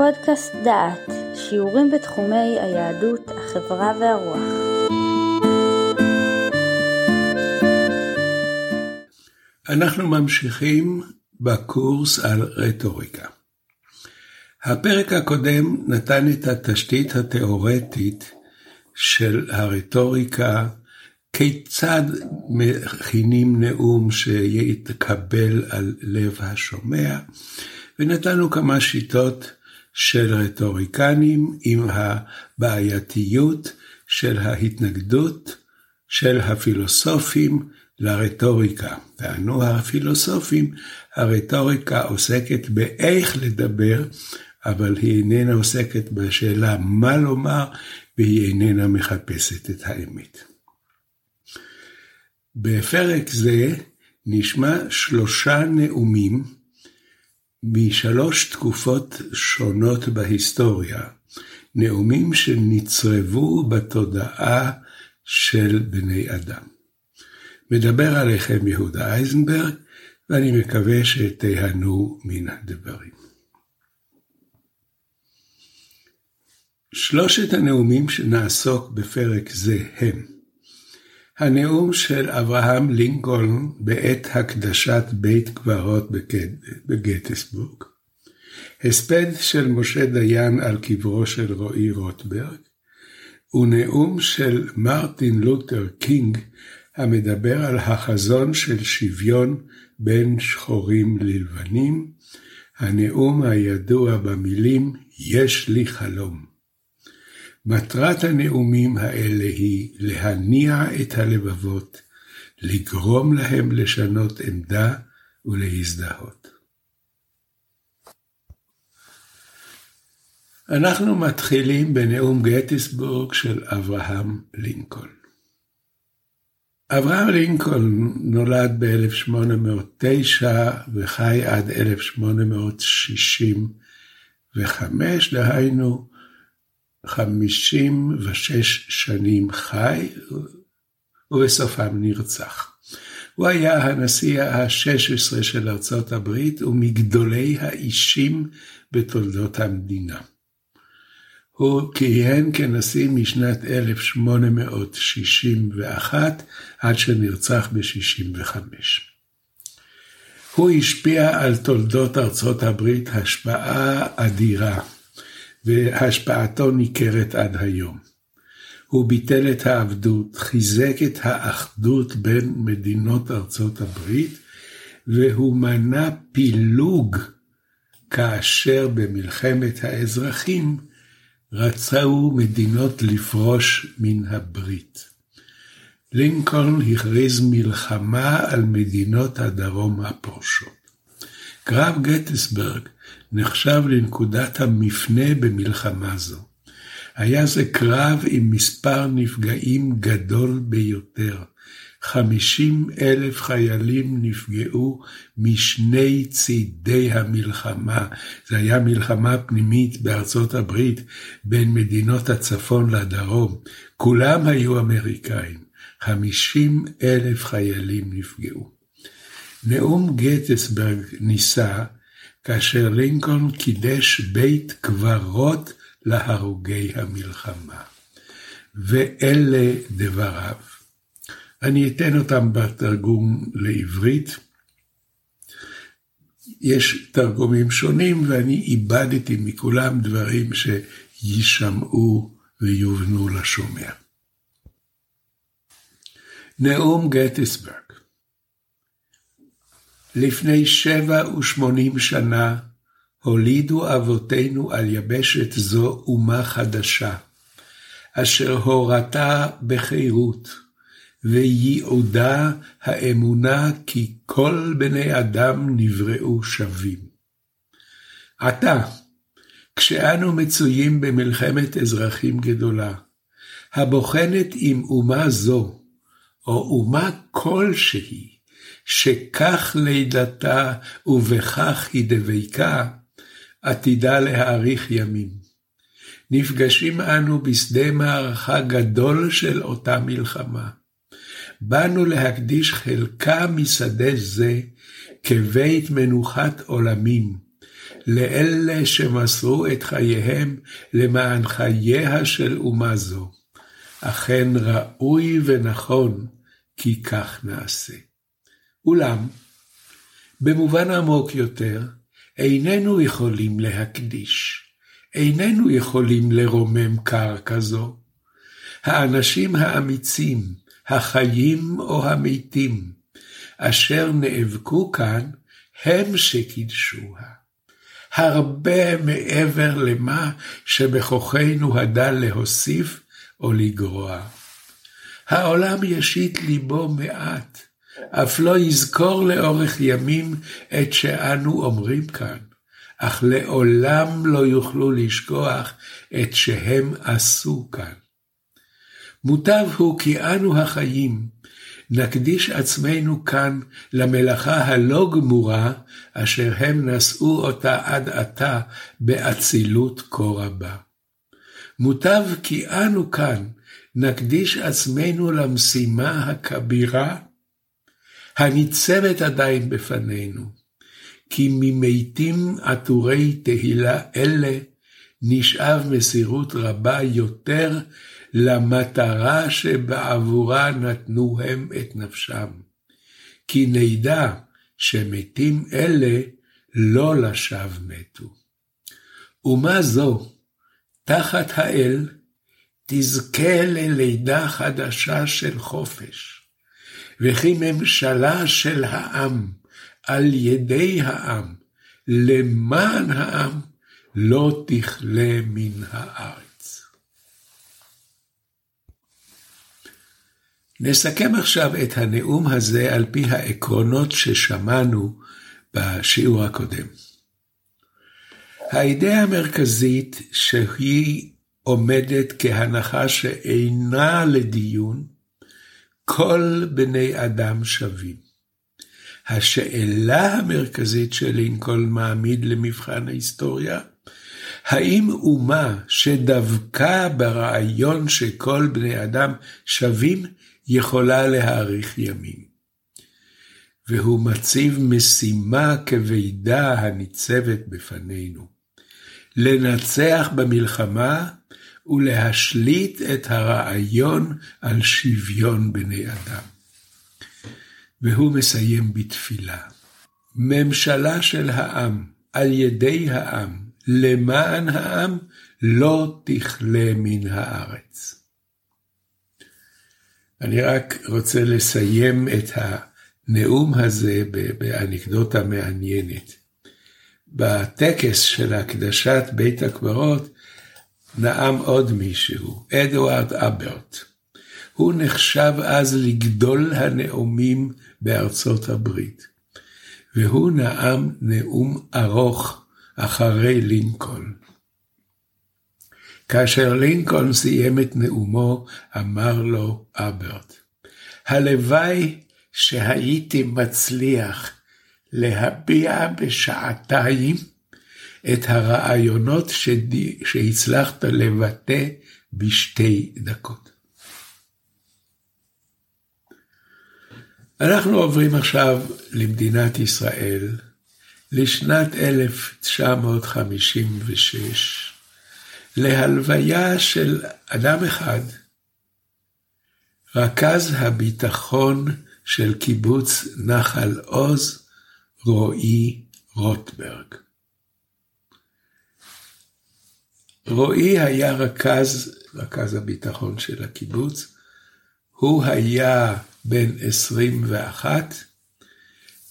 פודקאסט דעת, שיעורים בתחומי היהדות, החברה והרוח. אנחנו ממשיכים בקורס על רטוריקה. הפרק הקודם נתן את התשתית התאורטית של הרטוריקה, כיצד מכינים נאום שיתקבל על לב השומע, ונתנו כמה שיטות של רטוריקנים עם הבעייתיות של ההתנגדות של הפילוסופים לרטוריקה. טענו הפילוסופים, הרטוריקה עוסקת באיך לדבר, אבל היא איננה עוסקת בשאלה מה לומר, והיא איננה מחפשת את האמת. בפרק זה נשמע שלושה נאומים משלוש תקופות שונות בהיסטוריה, נאומים שנצרבו בתודעה של בני אדם. מדבר עליכם יהודה אייזנברג, ואני מקווה שתיהנו מן הדברים. שלושת הנאומים שנעסוק בפרק זה הם הנאום של אברהם לינקולן בעת הקדשת בית קברות בגטיסבורג, הספד של משה דיין על קברו של רועי רוטברג, ונאום של מרטין לותר קינג המדבר על החזון של שוויון בין שחורים ללבנים, הנאום הידוע במילים "יש לי חלום". מטרת הנאומים האלה היא להניע את הלבבות, לגרום להם לשנות עמדה ולהזדהות. אנחנו מתחילים בנאום גטיסבורג של אברהם לינקולן. אברהם לינקולן נולד ב-1809 וחי עד 1865, דהיינו 56 שנים חי, ובסופם נרצח. הוא היה הנשיא ה-16 של ארצות הברית ומגדולי האישים בתולדות המדינה. הוא כיהן כנשיא משנת 1861 עד שנרצח ב-65. הוא השפיע על תולדות ארצות הברית השפעה אדירה. והשפעתו ניכרת עד היום. הוא ביטל את העבדות, חיזק את האחדות בין מדינות ארצות הברית, והוא מנע פילוג כאשר במלחמת האזרחים רצו מדינות לפרוש מן הברית. לינקולן הכריז מלחמה על מדינות הדרום הפורשות. קרב גטיסברג נחשב לנקודת המפנה במלחמה זו. היה זה קרב עם מספר נפגעים גדול ביותר. חמישים אלף חיילים נפגעו משני צידי המלחמה. זה היה מלחמה פנימית בארצות הברית בין מדינות הצפון לדרום. כולם היו אמריקאים. חמישים אלף חיילים נפגעו. נאום גטסברג נישא כאשר לינקולן קידש בית קברות להרוגי המלחמה. ואלה דבריו. אני אתן אותם בתרגום לעברית. יש תרגומים שונים ואני איבדתי מכולם דברים שיישמעו ויובנו לשומע. נאום גטיסברג לפני שבע ושמונים שנה הולידו אבותינו על יבשת זו אומה חדשה, אשר הורתה בחירות, וייעודה האמונה כי כל בני אדם נבראו שווים. עתה, כשאנו מצויים במלחמת אזרחים גדולה, הבוחנת עם אומה זו, או אומה כלשהי, שכך לידתה ובכך היא דבקה, עתידה להאריך ימים. נפגשים אנו בשדה מערכה גדול של אותה מלחמה. באנו להקדיש חלקה משדה זה כבית מנוחת עולמים, לאלה שמסרו את חייהם למען חייה של אומה זו. אכן ראוי ונכון כי כך נעשה. אולם, במובן עמוק יותר, איננו יכולים להקדיש, איננו יכולים לרומם קרקע זו. האנשים האמיצים, החיים או המתים, אשר נאבקו כאן, הם שקידשוה. הרבה מעבר למה שבכוחנו הדל להוסיף או לגרוע. העולם ישית ליבו מעט, אף לא יזכור לאורך ימים את שאנו אומרים כאן, אך לעולם לא יוכלו לשכוח את שהם עשו כאן. מוטב הוא כי אנו החיים, נקדיש עצמנו כאן למלאכה הלא גמורה, אשר הם נשאו אותה עד עתה באצילות כה רבה. מוטב כי אנו כאן נקדיש עצמנו למשימה הכבירה, הניצבת עדיין בפנינו, כי ממתים עטורי תהילה אלה נשאב מסירות רבה יותר למטרה שבעבורה נתנו הם את נפשם. כי נדע שמתים אלה לא לשווא מתו. ומה זו, תחת האל, תזכה ללידה חדשה של חופש, וכי ממשלה של העם, על ידי העם, למען העם, לא תכלה מן הארץ. נסכם עכשיו את הנאום הזה על פי העקרונות ששמענו בשיעור הקודם. האידאה המרכזית שהיא עומדת כהנחה שאינה לדיון, כל בני אדם שווים. השאלה המרכזית שלינקולן מעמיד למבחן ההיסטוריה, האם אומה שדבקה ברעיון שכל בני אדם שווים, יכולה להאריך ימים? והוא מציב משימה כבדה הניצבת בפנינו. לנצח במלחמה ולהשליט את הרעיון על שוויון בני אדם. והוא מסיים בתפילה. ממשלה של העם, על ידי העם, למען העם, לא תכלה מן הארץ. אני רק רוצה לסיים את הנאום הזה באנקדוטה מעניינת. בטקס של הקדשת בית הקברות נאם עוד מישהו, אדוארד אברט. הוא נחשב אז לגדול הנאומים בארצות הברית, והוא נאם נאום ארוך אחרי לינקולן. כאשר לינקולן סיים את נאומו, אמר לו אברט, הלוואי שהייתי מצליח להביע בשעתיים את הרעיונות שהצלחת לבטא בשתי דקות. אנחנו עוברים עכשיו למדינת ישראל, לשנת 1956, להלוויה של אדם אחד, רכז הביטחון של קיבוץ נחל עוז, רועי רוטברג. רועי היה רכז, רכז הביטחון של הקיבוץ, הוא היה בן 21,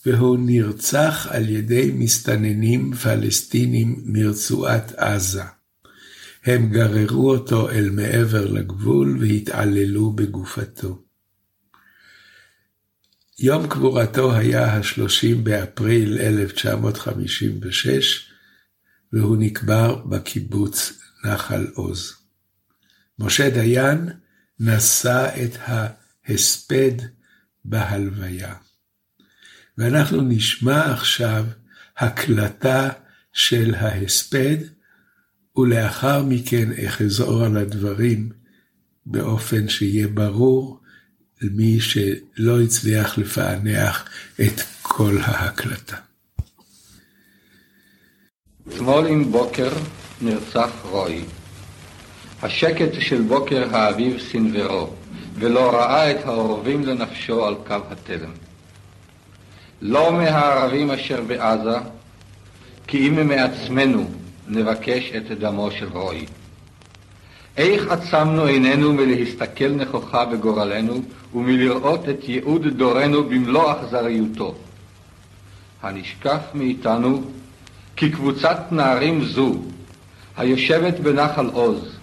והוא נרצח על ידי מסתננים פלסטינים מרצועת עזה. הם גררו אותו אל מעבר לגבול והתעללו בגופתו. יום קבורתו היה ה-30 באפריל 1956, והוא נקבר בקיבוץ נחל עוז. משה דיין נשא את ההספד בהלוויה. ואנחנו נשמע עכשיו הקלטה של ההספד, ולאחר מכן אחזור על הדברים באופן שיהיה ברור למי שלא הצליח לפענח את כל ההקלטה. אתמול עם בוקר נרצח רוי. השקט של בוקר האביב סנוורו, ולא ראה את העורבים לנפשו על קו התלם. לא מהערבים אשר בעזה, כי אם מעצמנו נבקש את דמו של רוי. איך עצמנו עינינו מלהסתכל נכוחה בגורלנו ומלראות את ייעוד דורנו במלוא אכזריותו. הנשקף מאיתנו כי קבוצת נערים זו, היושבת בנחל עוז,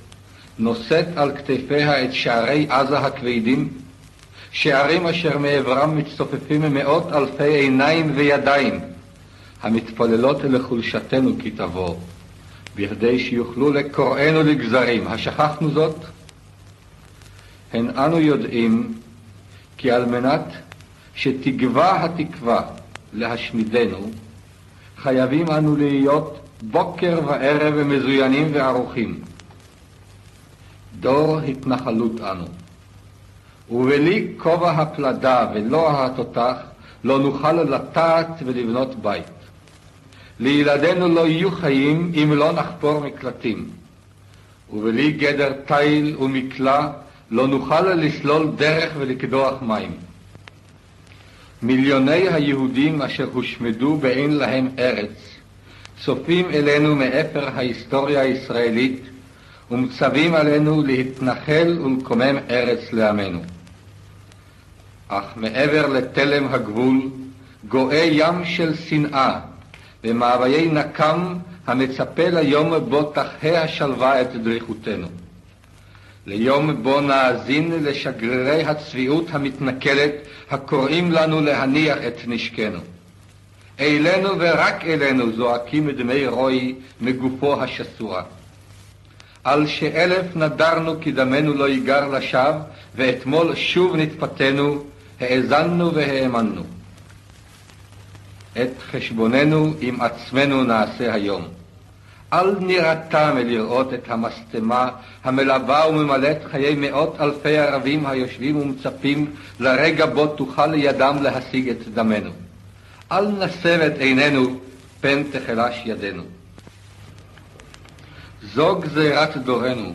נושאת על כתפיה את שערי עזה הכבדים, שערים אשר מעברם מצטופפים מאות אלפי עיניים וידיים, המתפללות לחולשתנו כי תבוא, בכדי שיוכלו לקוראנו לגזרים. השכחנו זאת? הן אנו יודעים כי על מנת שתגווע התקווה להשמידנו, חייבים אנו להיות בוקר וערב מזוינים וערוכים. דור התנחלות אנו. ובלי כובע הפלדה ולא התותח לא נוכל לטעת ולבנות בית. לילדינו לא יהיו חיים אם לא נחפור מקלטים. ובלי גדר תיל ומקלע לא נוכל לסלול דרך ולקדוח מים. מיליוני היהודים אשר הושמדו באין להם ארץ, צופים אלינו מאפר ההיסטוריה הישראלית ומצווים עלינו להתנחל ולקומם ארץ לעמנו. אך מעבר לתלם הגבול גואה ים של שנאה ומאוויי נקם המצפה ליום בו תחיה השלווה את דריכותנו. ליום בו נאזין לשגרירי הצביעות המתנכלת הקוראים לנו להניח את נשקנו. אלינו ורק אלינו זועקים דמי רוי מגופו השסורה. על שאלף נדרנו כי דמנו לא ייגר לשווא, ואתמול שוב נתפתינו, האזנו והאמנו. את חשבוננו עם עצמנו נעשה היום. אל נירתע מלראות את המשטמה המלווה וממלאת חיי מאות אלפי ערבים היושבים ומצפים לרגע בו תוכל לידם להשיג את דמנו. אל נסב את עינינו, פן תחלש ידינו. זו גזירת דורנו,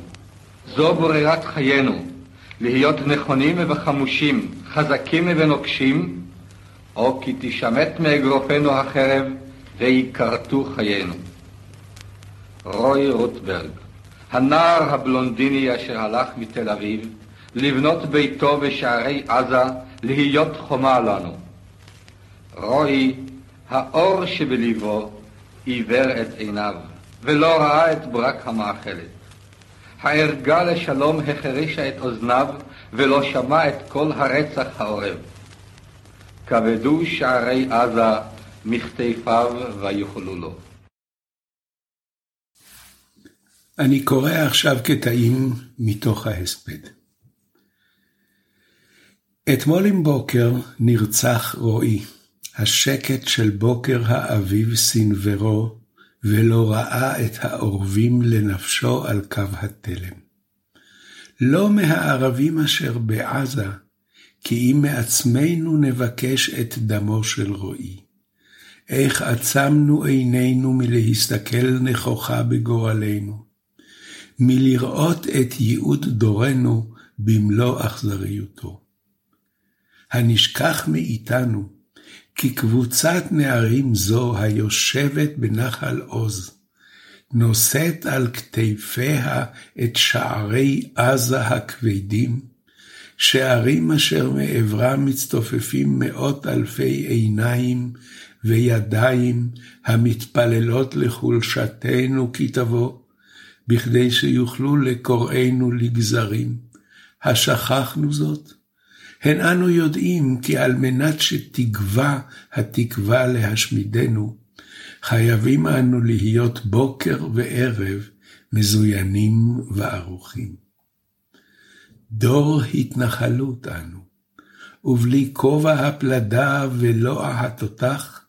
זו ברירת חיינו, להיות נכונים וחמושים, חזקים ונוקשים, או כי תשמט מאגרופנו החרב וייכרתו חיינו. רוי רוטברג, הנער הבלונדיני אשר הלך מתל אביב, לבנות ביתו בשערי עזה, להיות חומה לנו. רוי, האור שבלבו עיוור את עיניו, ולא ראה את ברק המאכלת. הערגה לשלום החרישה את אוזניו, ולא שמע את קול הרצח העורב. כבדו שערי עזה מכתפיו ויוכלו לו. אני קורא עכשיו קטעים מתוך ההספד. אתמול עם בוקר נרצח רועי, השקט של בוקר האביב סנוורו, ולא ראה את העורבים לנפשו על קו התלם. לא מהערבים אשר בעזה, כי אם מעצמנו נבקש את דמו של רועי. איך עצמנו עינינו מלהסתכל נכוחה בגורלנו, מלראות את ייעוד דורנו במלוא אכזריותו. הנשכח מאיתנו, כי קבוצת נערים זו היושבת בנחל עוז, נושאת על כתפיה את שערי עזה הכבדים, שערים אשר מעברם מצטופפים מאות אלפי עיניים וידיים המתפללות לחולשתנו כי תבוא, בכדי שיוכלו לקוראנו לגזרים. השכחנו זאת? הן אנו יודעים כי על מנת שתגווע התקווה להשמידנו, חייבים אנו להיות בוקר וערב מזוינים וערוכים. דור התנחלות אנו, ובלי כובע הפלדה ולוע התותח,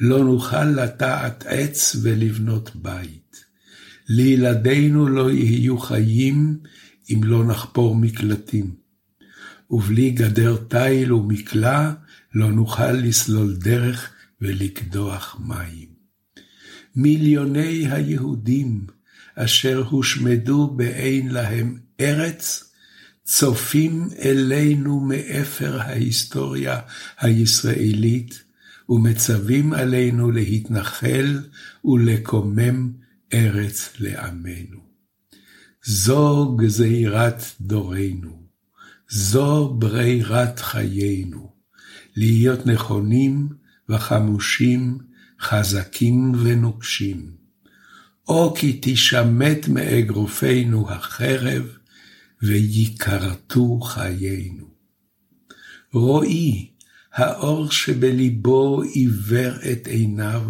לא נוכל לטעת עץ ולבנות בית. לילדינו לא יהיו חיים אם לא נחפור מקלטים. ובלי גדר תיל ומקלע לא נוכל לסלול דרך ולקדוח מים. מיליוני היהודים אשר הושמדו באין להם ארץ, צופים אלינו מאפר ההיסטוריה הישראלית, ומצווים עלינו להתנחל ולקומם ארץ לעמנו. זו גזירת דורנו, זו ברירת חיינו, להיות נכונים וחמושים, חזקים ונוקשים. או כי תשמט מאגרופנו החרב, וייכרתו חיינו. רואי, האור שבליבו עיוור את עיניו,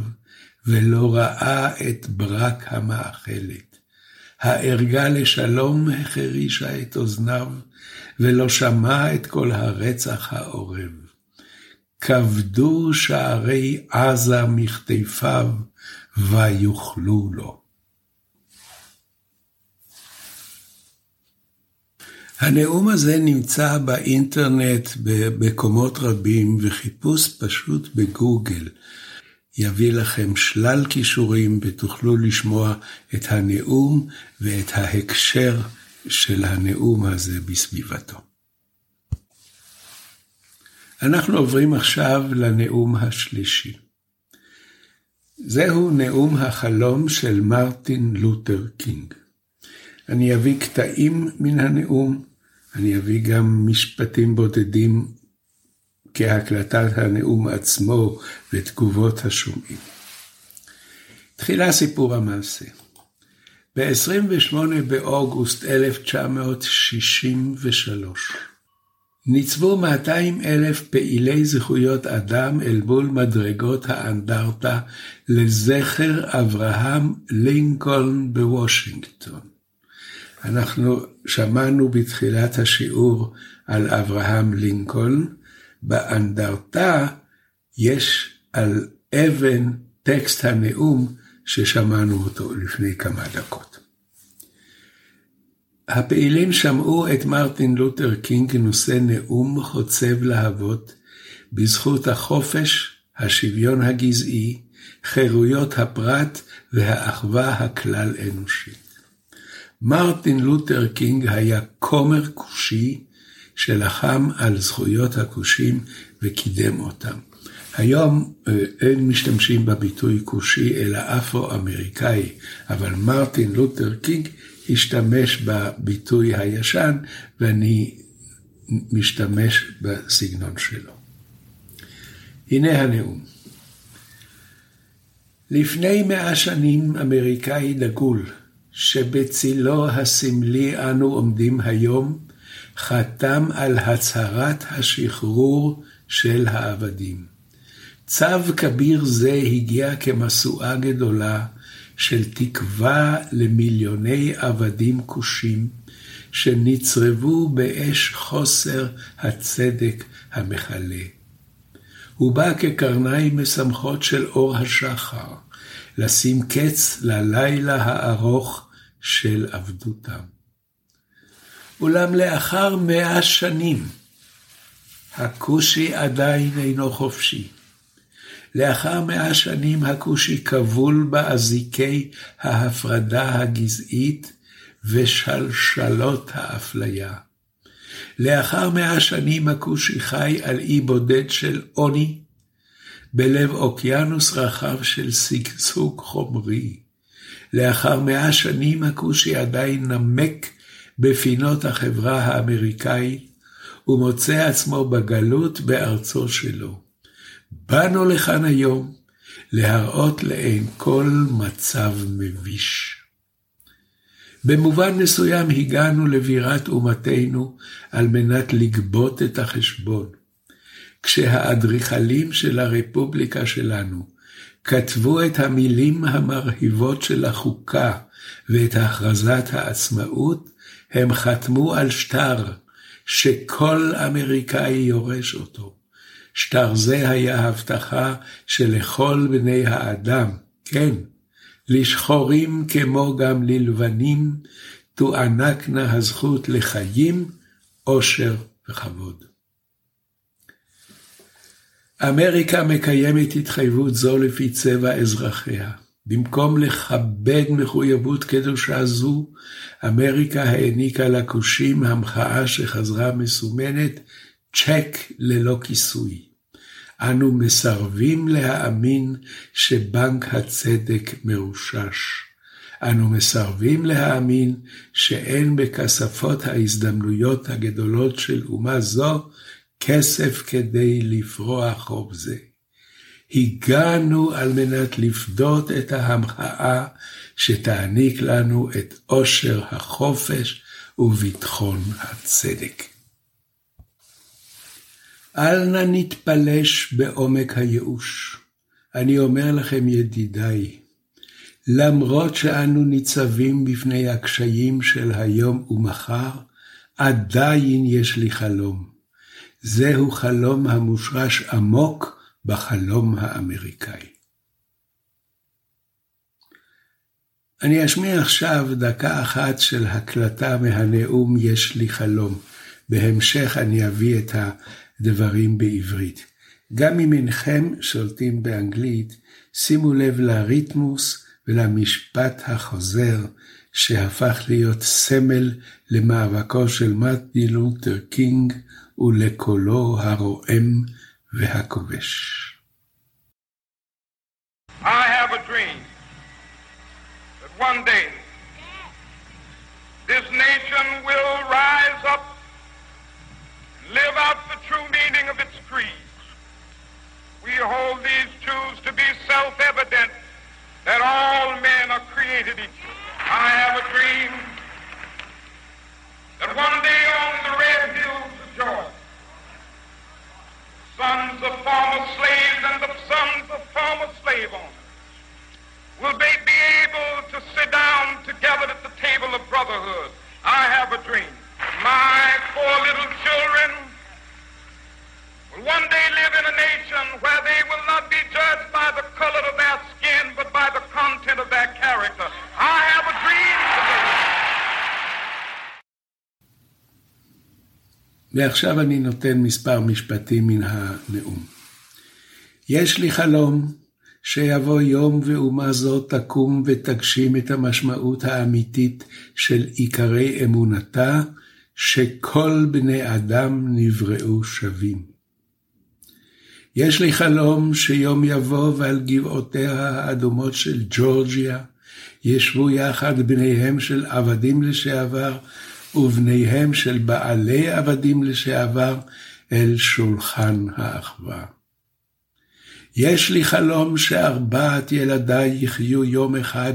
ולא ראה את ברק המאכלת. הערגה לשלום החרישה את אוזניו, ולא שמע את כל הרצח העורב. כבדו שערי עזה מכתפיו, ויוכלו לו. הנאום הזה נמצא באינטרנט במקומות רבים, וחיפוש פשוט בגוגל יביא לכם שלל כישורים ותוכלו לשמוע את הנאום ואת ההקשר של הנאום הזה בסביבתו. אנחנו עוברים עכשיו לנאום השלישי. זהו נאום החלום של מרטין לותר קינג. אני אביא קטעים מן הנאום, אני אביא גם משפטים בודדים כהקלטת הנאום עצמו ותגובות השומעים. תחילה סיפור המעשה. ב-28 באוגוסט 1963 ניצבו 200 אלף פעילי זכויות אדם אל מול מדרגות האנדרטה לזכר אברהם לינקולן בוושינגטון. אנחנו שמענו בתחילת השיעור על אברהם לינקולן, באנדרטה יש על אבן טקסט הנאום ששמענו אותו לפני כמה דקות. הפעילים שמעו את מרטין לותר קינג נושא נאום חוצב להבות בזכות החופש, השוויון הגזעי, חירויות הפרט והאחווה הכלל אנושית. מרטין לותר קינג היה כומר כושי שלחם על זכויות הכושים וקידם אותם. היום אה, אין משתמשים בביטוי כושי אלא אפרו-אמריקאי, אבל מרטין לותר קינג השתמש בביטוי הישן ואני משתמש בסגנון שלו. הנה הנאום. לפני מאה שנים אמריקאי דגול, שבצילו הסמלי אנו עומדים היום, חתם על הצהרת השחרור של העבדים. צו כביר זה הגיע כמשואה גדולה של תקווה למיליוני עבדים כושים, שנצרבו באש חוסר הצדק המכלה. הוא בא כקרניים משמחות של אור השחר, לשים קץ ללילה הארוך של עבדותם. אולם לאחר מאה שנים, הכושי עדיין אינו חופשי. לאחר מאה שנים הכושי כבול באזיקי ההפרדה הגזעית ושלשלות האפליה. לאחר מאה שנים הכושי חי על אי בודד של עוני, בלב אוקיינוס רחב של שגשוג חומרי. לאחר מאה שנים הכושי עדיין נמק בפינות החברה האמריקאית, ומוצא עצמו בגלות בארצו שלו. באנו לכאן היום להראות לעין כל מצב מביש. במובן מסוים הגענו לבירת אומתנו על מנת לגבות את החשבון. כשהאדריכלים של הרפובליקה שלנו כתבו את המילים המרהיבות של החוקה ואת הכרזת העצמאות, הם חתמו על שטר שכל אמריקאי יורש אותו. שטר זה היה הבטחה שלכל בני האדם, כן, לשחורים כמו גם ללבנים, תוענקנה הזכות לחיים, עושר וכבוד. אמריקה מקיימת התחייבות זו לפי צבע אזרחיה. במקום לכבד מחויבות קדושה זו, אמריקה העניקה לכושים המחאה שחזרה מסומנת צ'ק ללא כיסוי. אנו מסרבים להאמין שבנק הצדק מרושש. אנו מסרבים להאמין שאין בכספות ההזדמנויות הגדולות של אומה זו כסף כדי לפרוע חוב זה. הגענו על מנת לפדות את ההמחאה שתעניק לנו את עושר החופש וביטחון הצדק. אל נא נתפלש בעומק הייאוש. אני אומר לכם, ידידיי, למרות שאנו ניצבים בפני הקשיים של היום ומחר, עדיין יש לי חלום. זהו חלום המושרש עמוק בחלום האמריקאי. אני אשמיע עכשיו דקה אחת של הקלטה מהנאום "יש לי חלום". בהמשך אני אביא את הדברים בעברית. גם אם אינכם שולטים באנגלית, שימו לב לריתמוס ולמשפט החוזר שהפך להיות סמל למאבקו של מרטין לותר קינג ולקולו הרועם I have a dream that one day this nation will rise up and live out the true meaning of its creed. We hold these truths to be self-evident that all men are created equal. I have a dream that one day on the red hills of Georgia, sons of former slaves and the sons of former slave owners will they be able to sit down together at the table of brotherhood. I have a dream. My four little children will one day live in a nation where they will not be judged by the color ועכשיו אני נותן מספר משפטים מן הנאום. יש לי חלום שיבוא יום ואומה זו תקום ותגשים את המשמעות האמיתית של עיקרי אמונתה, שכל בני אדם נבראו שווים. יש לי חלום שיום יבוא ועל גבעותיה האדומות של ג'ורג'יה ישבו יחד בניהם של עבדים לשעבר ובניהם של בעלי עבדים לשעבר אל שולחן האחווה. יש לי חלום שארבעת ילדיי יחיו יום אחד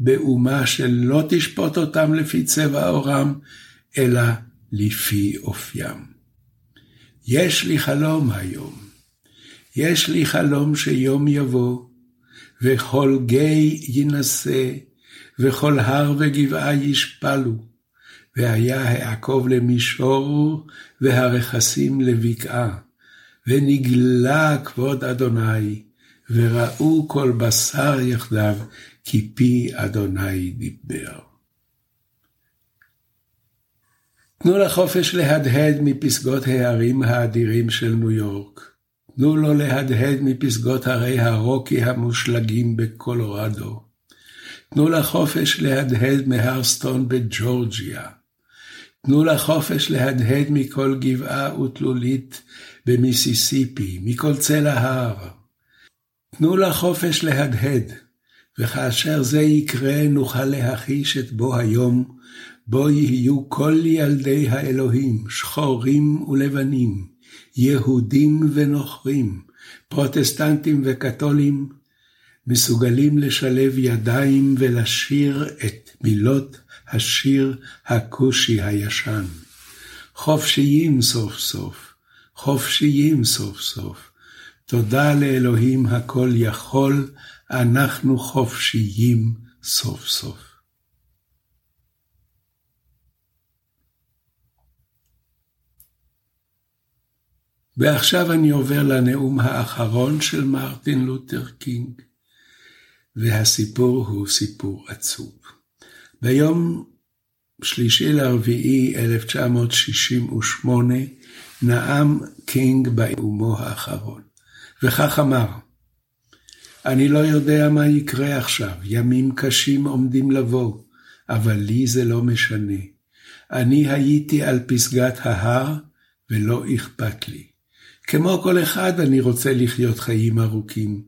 באומה שלא תשפוט אותם לפי צבע עורם, אלא לפי אופיים. יש לי חלום היום. יש לי חלום שיום יבוא, וכל גיא יינשא, וכל הר וגבעה ישפלו, והיה העקוב למישור, והרכסים לבקעה. ונגלה כבוד אדוני, וראו כל בשר יחדיו, כי פי אדוני דיבר. תנו לחופש להדהד מפסגות ההרים האדירים של ניו יורק. תנו לו להדהד מפסגות הרי הרוקי המושלגים בקולורדו. תנו לחופש להדהד מהרסטון בג'ורג'יה. תנו לחופש להדהד מכל גבעה ותלולית במיסיסיפי, מכל צל ההר. תנו לחופש להדהד, וכאשר זה יקרה נוכל להחיש את בו היום, בו יהיו כל ילדי האלוהים, שחורים ולבנים, יהודים ונוכרים, פרוטסטנטים וקתולים, מסוגלים לשלב ידיים ולשיר את מילות השיר הכושי הישן. חופשיים סוף סוף, חופשיים סוף סוף. תודה לאלוהים הכל יכול, אנחנו חופשיים סוף סוף. ועכשיו אני עובר לנאום האחרון של מרטין לותר קינג, והסיפור הוא סיפור עצוב. ביום שלישי לרביעי 1968 נאם קינג בנאומו האחרון, וכך אמר: אני לא יודע מה יקרה עכשיו, ימים קשים עומדים לבוא, אבל לי זה לא משנה. אני הייתי על פסגת ההר, ולא אכפת לי. כמו כל אחד אני רוצה לחיות חיים ארוכים.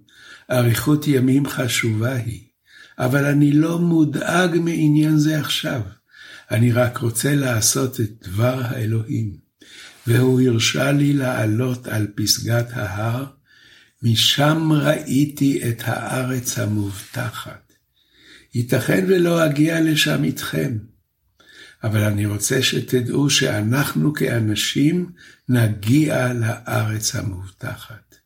אריכות ימים חשובה היא, אבל אני לא מודאג מעניין זה עכשיו. אני רק רוצה לעשות את דבר האלוהים. והוא הרשה לי לעלות על פסגת ההר, משם ראיתי את הארץ המובטחת. ייתכן ולא אגיע לשם איתכם, אבל אני רוצה שתדעו שאנחנו כאנשים נגיע לארץ המובטחת.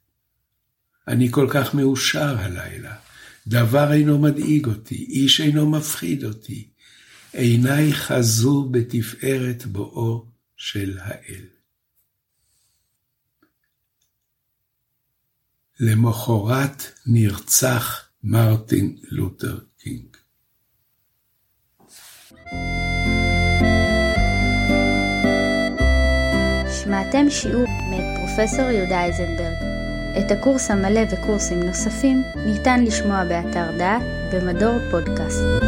אני כל כך מאושר הלילה, דבר אינו מדאיג אותי, איש אינו מפחיד אותי, עיניי חזו בתפארת בואו של האל. למחרת נרצח מרטין לותר קינג. שמעתם שיעור מאת פרופסור יהודה אייזנברג. את הקורס המלא וקורסים נוספים ניתן לשמוע באתר דעת במדור פודקאסט.